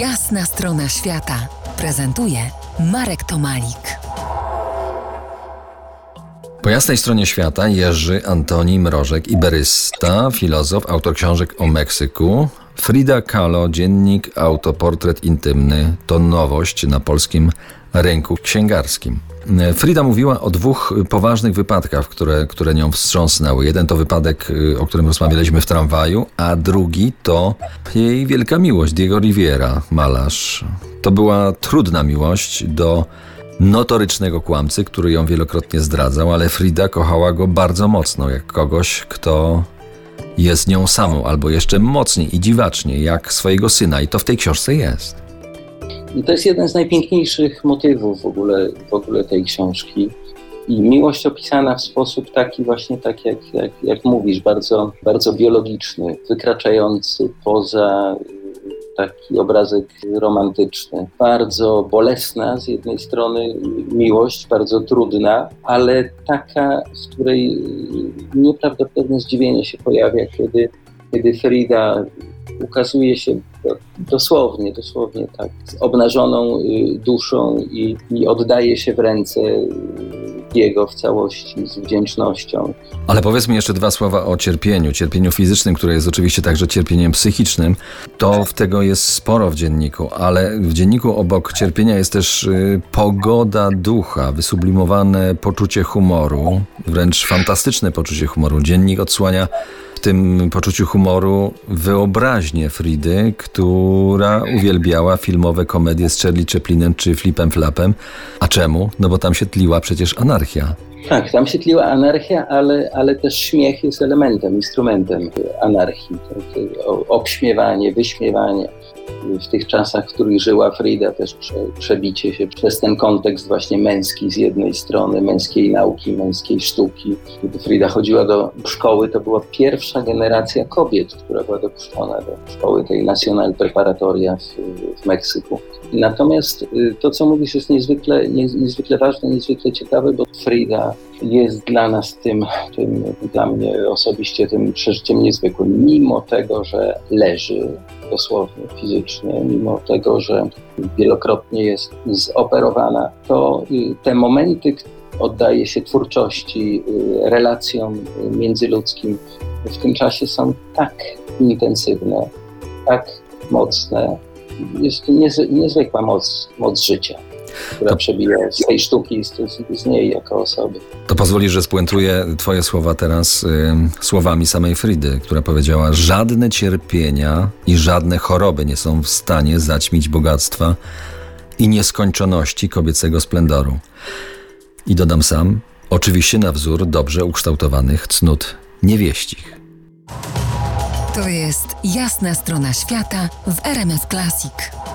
Jasna strona świata prezentuje Marek Tomalik. Po jasnej stronie świata Jerzy Antoni Mrożek, iberysta, filozof, autor książek o Meksyku. Frida Kahlo, dziennik, autoportret intymny. To nowość na polskim rynku księgarskim. Frida mówiła o dwóch poważnych wypadkach, które, które nią wstrząsnęły. Jeden to wypadek, y, o którym rozmawialiśmy w tramwaju, a drugi to jej wielka miłość, Diego Riviera, malarz. To była trudna miłość do notorycznego kłamcy, który ją wielokrotnie zdradzał, ale Frida kochała go bardzo mocno, jak kogoś, kto jest nią samą, albo jeszcze mocniej i dziwacznie, jak swojego syna. I to w tej książce jest. To jest jeden z najpiękniejszych motywów w ogóle, w ogóle tej książki. I miłość opisana w sposób taki właśnie, tak jak, jak, jak mówisz, bardzo, bardzo biologiczny, wykraczający poza taki obrazek romantyczny. Bardzo bolesna z jednej strony miłość, bardzo trudna, ale taka, z której nieprawdopodobne zdziwienie się pojawia, kiedy, kiedy Frida ukazuje się dosłownie, dosłownie tak, z obnażoną y, duszą i, i oddaje się w ręce jego w całości z wdzięcznością. Ale powiedz mi jeszcze dwa słowa o cierpieniu, cierpieniu fizycznym, które jest oczywiście także cierpieniem psychicznym. To w tego jest sporo w dzienniku, ale w dzienniku obok cierpienia jest też y, pogoda ducha, wysublimowane poczucie humoru, wręcz fantastyczne poczucie humoru. Dziennik odsłania w tym poczuciu humoru wyobraźnię Fridy, która uwielbiała filmowe komedie z Charlie Chaplinem czy Flipem Flapem. A czemu? No bo tam się tliła przecież anarchia. Tak, tam się tliła anarchia, ale, ale też śmiech jest elementem, instrumentem anarchii. Obśmiewanie, wyśmiewanie w tych czasach, w których żyła Frida, też prze, przebicie się przez ten kontekst właśnie męski z jednej strony, męskiej nauki, męskiej sztuki. Kiedy Frida chodziła do szkoły, to była pierwsza generacja kobiet, która była dopuszczona do szkoły tej Nacional Preparatoria w, w Meksyku. Natomiast y, to, co mówisz, jest niezwykle, niezwykle ważne, niezwykle ciekawe, bo Frida jest dla nas tym, tym, dla mnie osobiście tym przeżyciem niezwykłym, mimo tego, że leży dosłownie fizycznie, mimo tego, że wielokrotnie jest zoperowana, to y, te momenty oddaje się twórczości, y, relacjom międzyludzkim w tym czasie są tak intensywne, tak mocne, jest to niezwykła moc, moc życia, która to, przebija z tej sztuki, z, z, niej jako osoby. To pozwoli, że spuentuję Twoje słowa teraz y, słowami samej Fridy, która powiedziała: Żadne cierpienia i żadne choroby nie są w stanie zaćmić bogactwa i nieskończoności kobiecego splendoru. I dodam sam, oczywiście na wzór dobrze ukształtowanych cnót niewieścich. To jest jasna strona świata w RMS Classic.